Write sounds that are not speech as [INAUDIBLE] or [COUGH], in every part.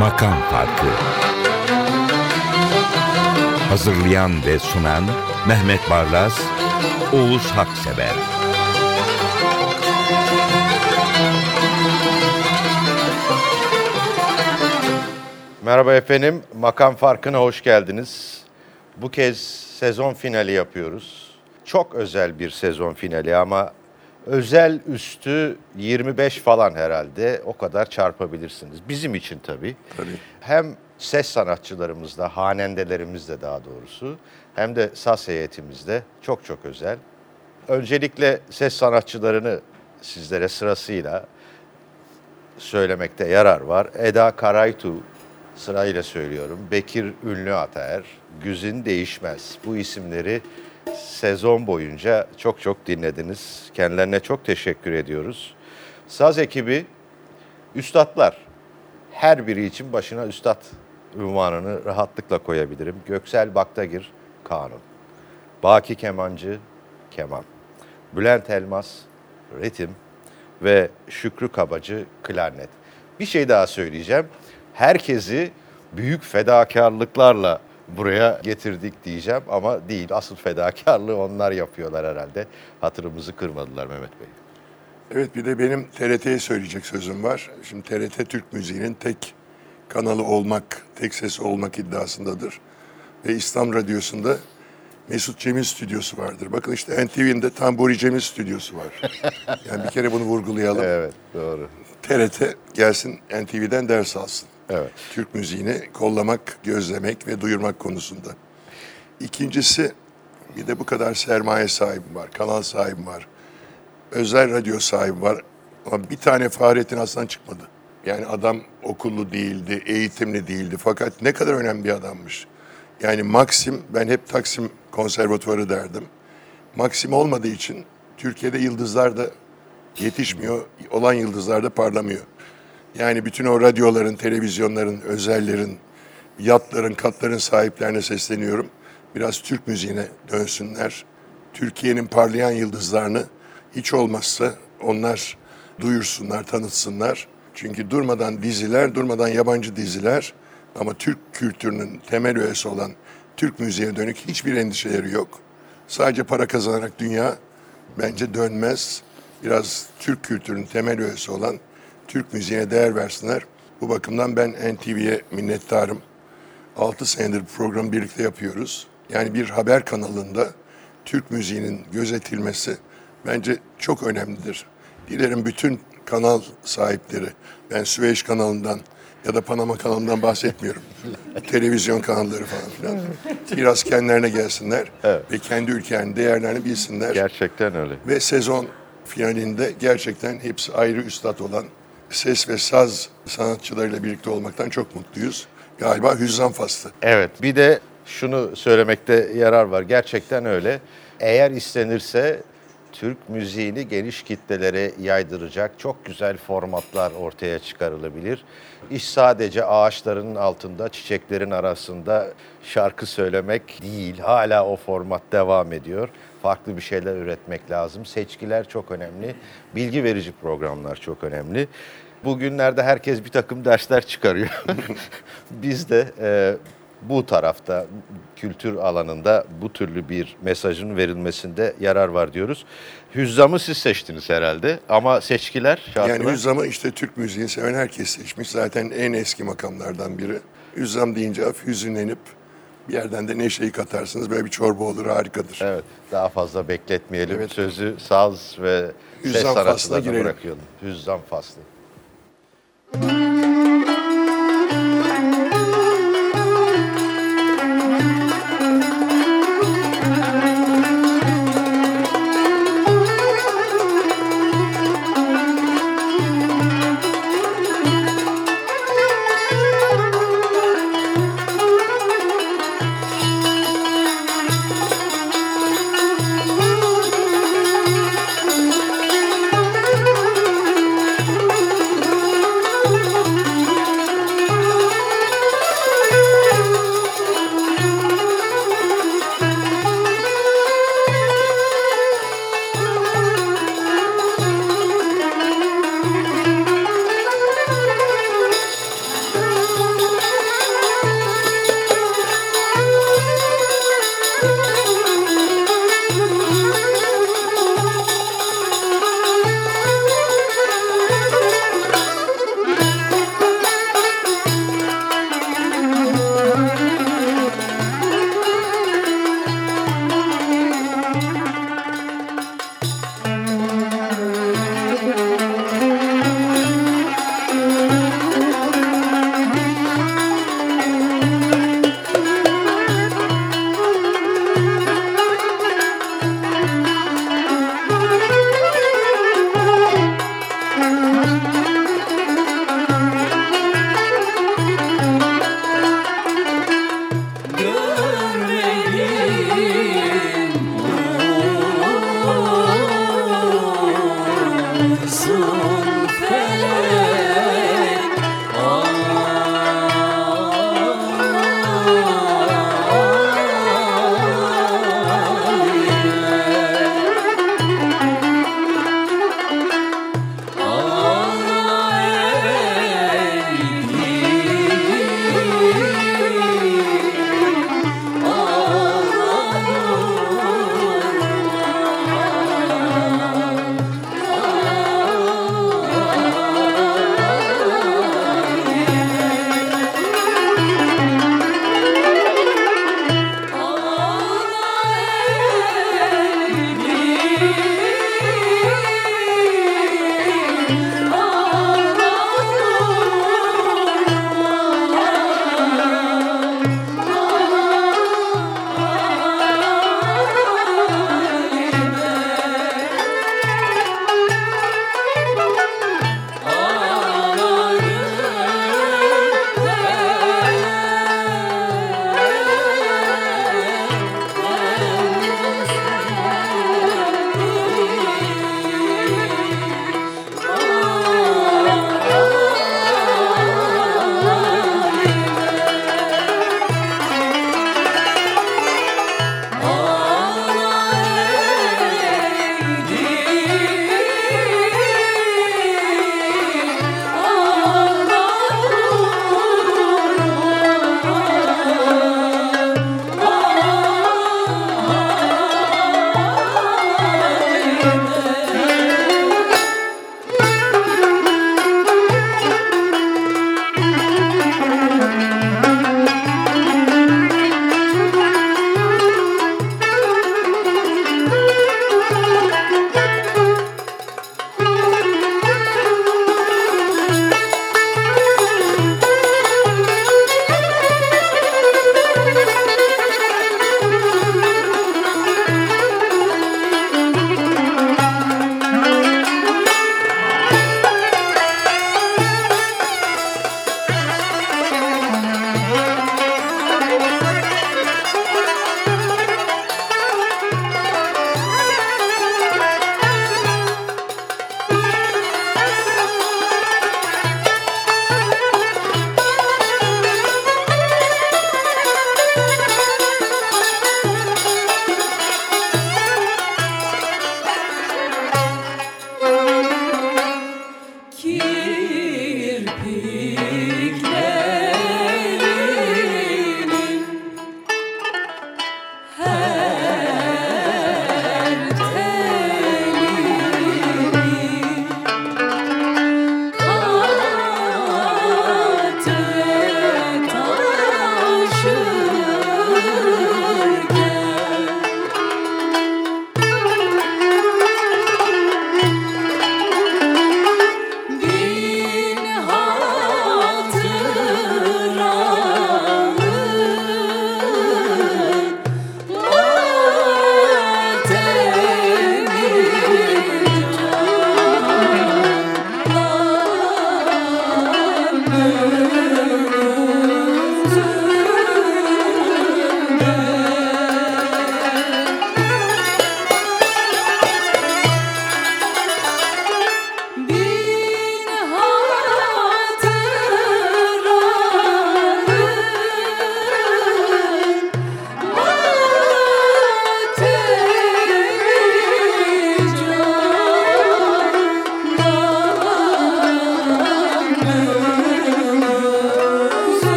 Makam Farkı Hazırlayan ve sunan Mehmet Barlas, Oğuz Haksever Merhaba efendim, Makam Farkı'na hoş geldiniz. Bu kez sezon finali yapıyoruz. Çok özel bir sezon finali ama özel üstü 25 falan herhalde. O kadar çarpabilirsiniz. Bizim için tabii. Tabii. Hem ses sanatçılarımızda, hanendelerimizde daha doğrusu hem de saz heyetimizde çok çok özel. Öncelikle ses sanatçılarını sizlere sırasıyla söylemekte yarar var. Eda Karaytu sırayla söylüyorum. Bekir Ünlü Ataer, Güzin Değişmez. Bu isimleri sezon boyunca çok çok dinlediniz. Kendilerine çok teşekkür ediyoruz. Saz ekibi üstadlar. Her biri için başına üstad ünvanını rahatlıkla koyabilirim. Göksel Baktagir, Kanun. Baki Kemancı, Keman. Bülent Elmas, Ritim ve Şükrü Kabacı, Klarnet. Bir şey daha söyleyeceğim. Herkesi büyük fedakarlıklarla buraya getirdik diyeceğim ama değil. Asıl fedakarlığı onlar yapıyorlar herhalde. Hatırımızı kırmadılar Mehmet Bey. Evet bir de benim TRT'ye söyleyecek sözüm var. Şimdi TRT Türk müziğinin tek kanalı olmak, tek ses olmak iddiasındadır. Ve İslam Radyosu'nda Mesut Cemil stüdyosu vardır. Bakın işte NTV'nin de Tamburi Cemil stüdyosu var. [LAUGHS] Yani bir kere bunu vurgulayalım. Evet, doğru. TRT gelsin NTV'den ders alsın. Evet. Türk müziğini kollamak, gözlemek ve duyurmak konusunda. İkincisi bir de bu kadar sermaye sahibim var, kanal sahibim var, özel radyo sahibi var. Ama bir tane Fahrettin Aslan çıkmadı. Yani adam okullu değildi, eğitimli değildi. Fakat ne kadar önemli bir adammış. Yani Maxim, ben hep Taksim Konservatuvarı derdim. Maxim olmadığı için Türkiye'de yıldızlar da yetişmiyor, olan yıldızlar da parlamıyor. Yani bütün o radyoların, televizyonların, özellerin, yatların, katların sahiplerine sesleniyorum. Biraz Türk müziğine dönsünler. Türkiye'nin parlayan yıldızlarını hiç olmazsa onlar duyursunlar, tanıtsınlar. Çünkü durmadan diziler, durmadan yabancı diziler ama Türk kültürünün temel öğesi olan Türk müziğine dönük hiçbir endişeleri yok. Sadece para kazanarak dünya bence dönmez. Biraz Türk kültürünün temel öğesi olan Türk müziğine değer versinler. Bu bakımdan ben NTV'ye minnettarım. 6 senedir programı birlikte yapıyoruz. Yani bir haber kanalında Türk müziğinin gözetilmesi bence çok önemlidir. Dilerim bütün kanal sahipleri, ben Süveyş kanalından ya da Panama kanalından bahsetmiyorum. [LAUGHS] Televizyon kanalları falan filan. Biraz kendilerine gelsinler ve kendi ülkelerinin değerlerini bilsinler. Gerçekten öyle. Ve sezon finalinde gerçekten hepsi ayrı üstad olan ses ve saz sanatçılarıyla birlikte olmaktan çok mutluyuz. Galiba hüzzam faslı. Evet. Bir de şunu söylemekte yarar var. Gerçekten öyle. Eğer istenirse Türk müziğini geniş kitlelere yaydıracak çok güzel formatlar ortaya çıkarılabilir. İş sadece ağaçların altında, çiçeklerin arasında şarkı söylemek değil. Hala o format devam ediyor. Farklı bir şeyler üretmek lazım. Seçkiler çok önemli. Bilgi verici programlar çok önemli. Bugünlerde herkes bir takım dersler çıkarıyor. [LAUGHS] Biz de e, bu tarafta kültür alanında bu türlü bir mesajın verilmesinde yarar var diyoruz. Hüzzam'ı siz seçtiniz herhalde ama seçkiler, şarkılar... Yani Hüzzam'ı işte Türk müziğini seven herkes seçmiş. Zaten en eski makamlardan biri. Hüzzam deyince hafif hüzünlenip bir yerden de neşeyi katarsınız. Böyle bir çorba olur harikadır. Evet, daha fazla bekletmeyelim. Evet. Sözü saz ve ses Hüzzam sanatçılarına girelim. bırakıyorum. Hüzzam faslı. Müzik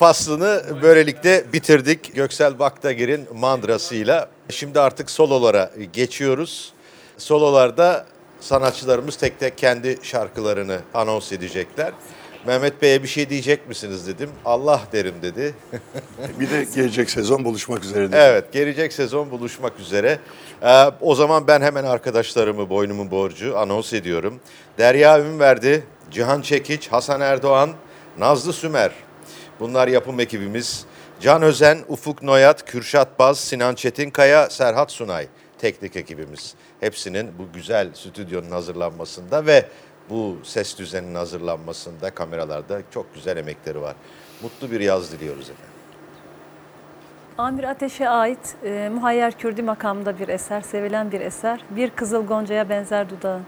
faslını böylelikle bitirdik. Göksel Baktagir'in mandrasıyla. Şimdi artık sololara geçiyoruz. Sololarda sanatçılarımız tek tek kendi şarkılarını anons edecekler. Mehmet Bey'e bir şey diyecek misiniz dedim. Allah derim dedi. [LAUGHS] Bir de gelecek sezon buluşmak üzere. dedi. Evet, gelecek sezon buluşmak üzere. Ee, o zaman ben hemen arkadaşlarımı boynumun borcu anons ediyorum. Derya Ünverdi, Cihan Çekiç, Hasan Erdoğan, Nazlı Sümer. Bunlar yapım ekibimiz. Can Özen, Ufuk Noyat, Kürşat Baz, Sinan Çetinkaya, Serhat Sunay. Teknik ekibimiz. Hepsinin bu güzel stüdyonun hazırlanmasında ve bu ses düzeninin hazırlanmasında, kameralarda çok güzel emekleri var. Mutlu bir yaz diliyoruz efendim. Amir Ateş'e ait e, Muhayyer Kürdi makamında bir eser, sevilen bir eser. Bir kızıl goncaya benzer dudağın.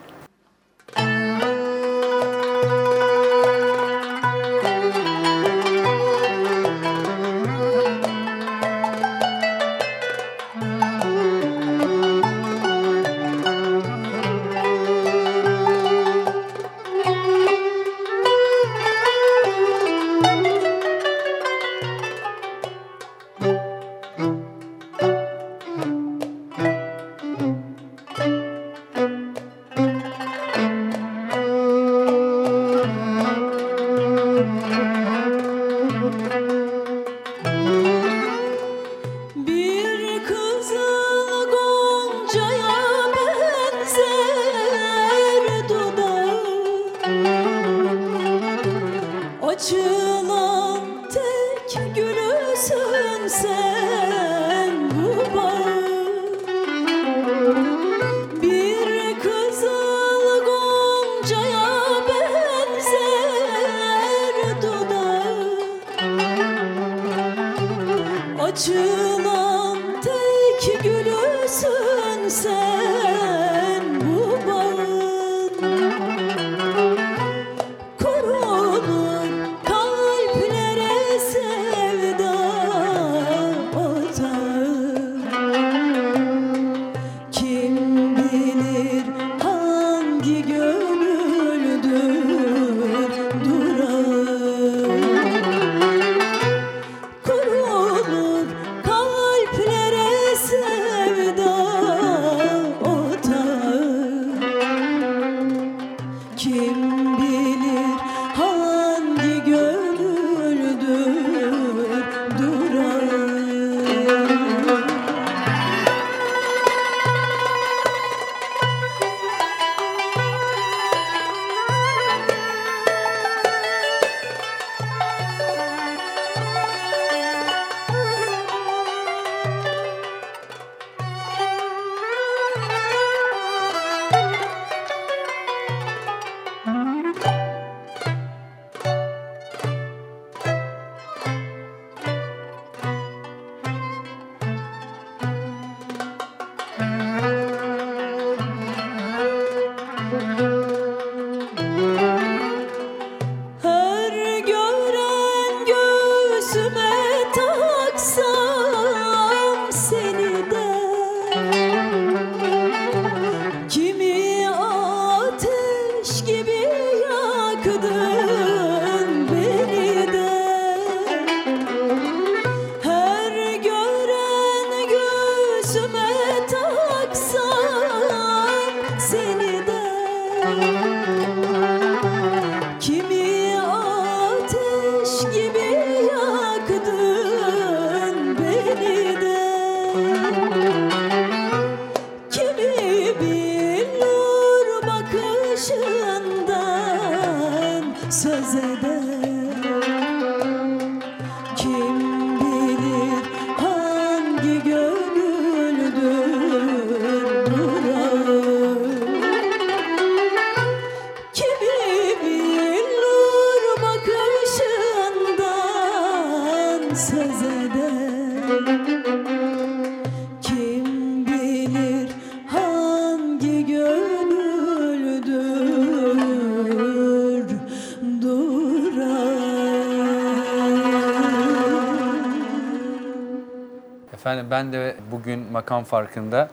Efendim ben de bugün makam farkında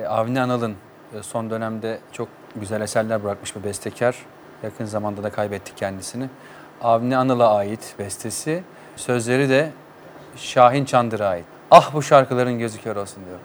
e, Avni Anal'ın e, son dönemde çok güzel eserler bırakmış bir bestekar. Yakın zamanda da kaybettik kendisini. Avni Anal'a ait bestesi. Sözleri de Şahin Çandır'a ait. Ah bu şarkıların gözü kör olsun diyor.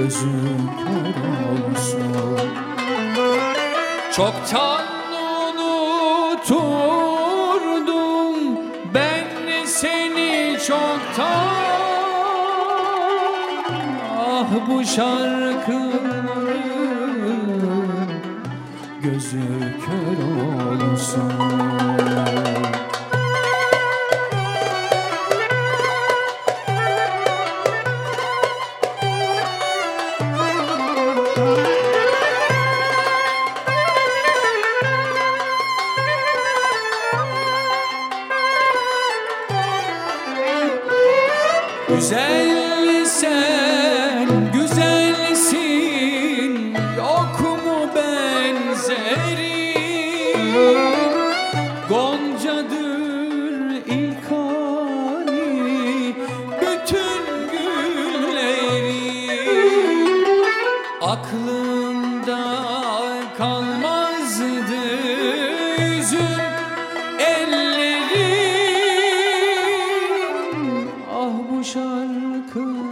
Gözü kör olsun. Çoktan unuturdum ben seni çoktan. Ah bu şarkıların gözü kör olsun şarkıların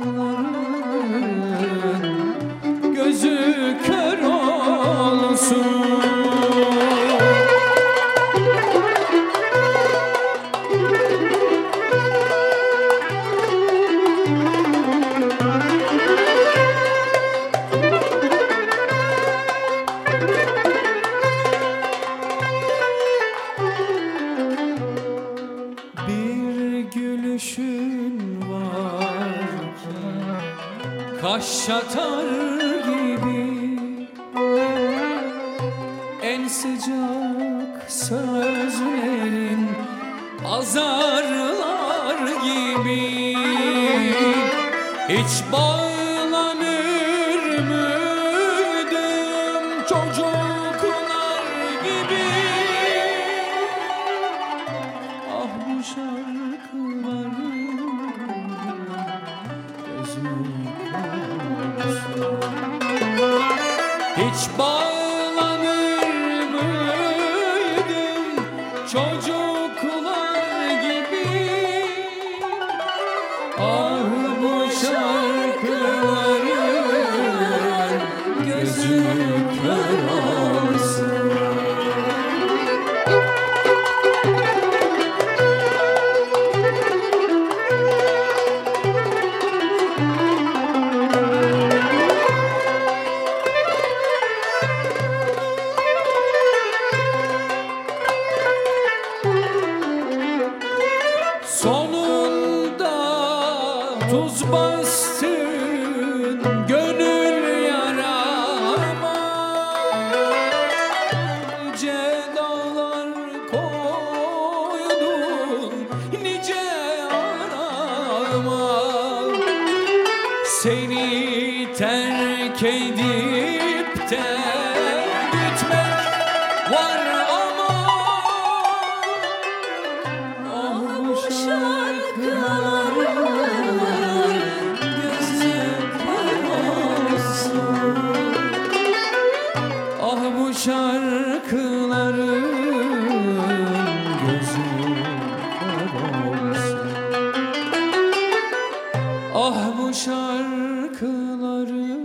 şarkıları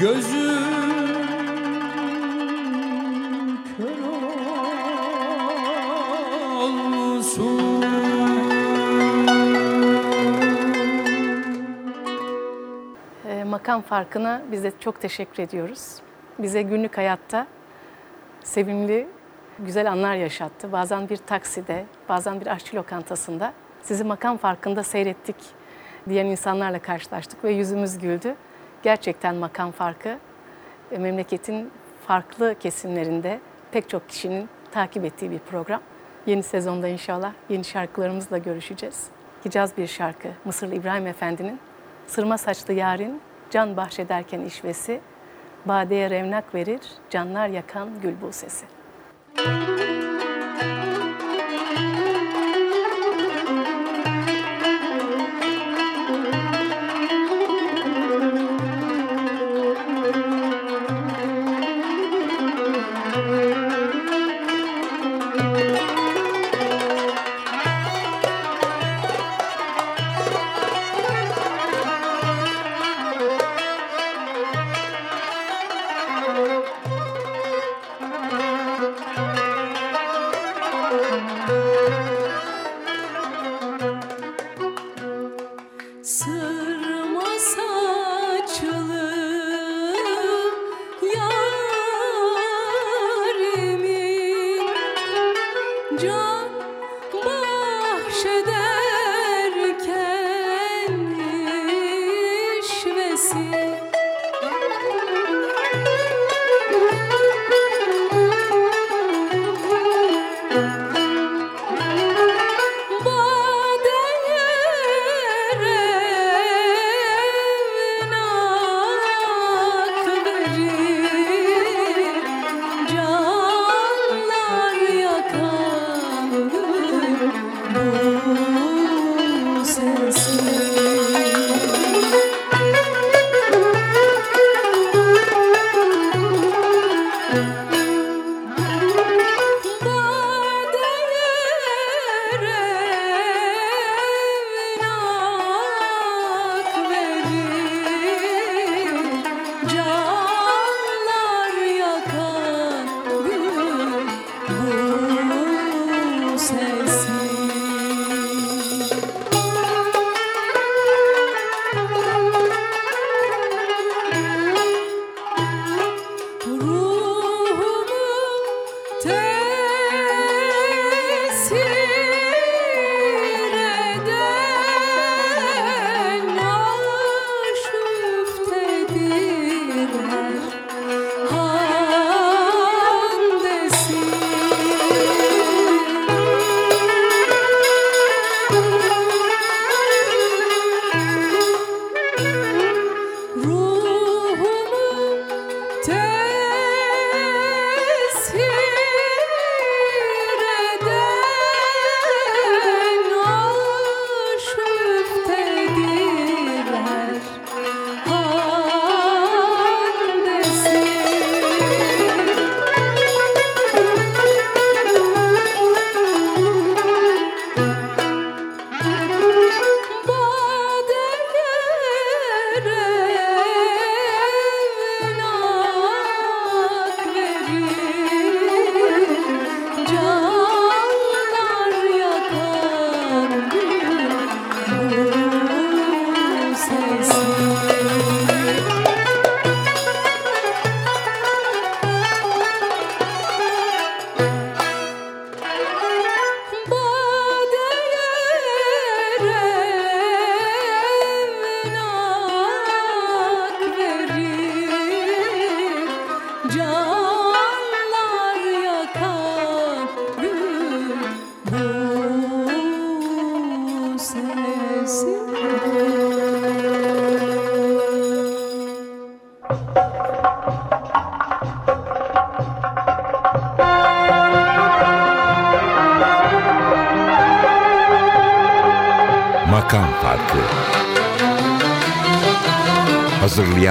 Gözüm Makam Farkı'na biz de çok teşekkür ediyoruz. Bize günlük hayatta sevimli, güzel anlar yaşattı. Bazen bir takside, bazen bir aşçı lokantasında sizi makam farkında seyrettik diyen insanlarla karşılaştık ve yüzümüz güldü. Gerçekten makam farkı e, memleketin farklı kesimlerinde pek çok kişinin takip ettiği bir program. Yeni sezonda inşallah yeni şarkılarımızla görüşeceğiz. Hicaz bir şarkı Mısırlı İbrahim Efendi'nin Sırma saçlı yarın can bahşederken işvesi, badeye revnak verir, canlar yakan gül bu sesi. Sırma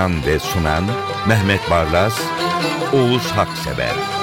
Hazırlayan ve sunan Mehmet Barlas, Oğuz Haksever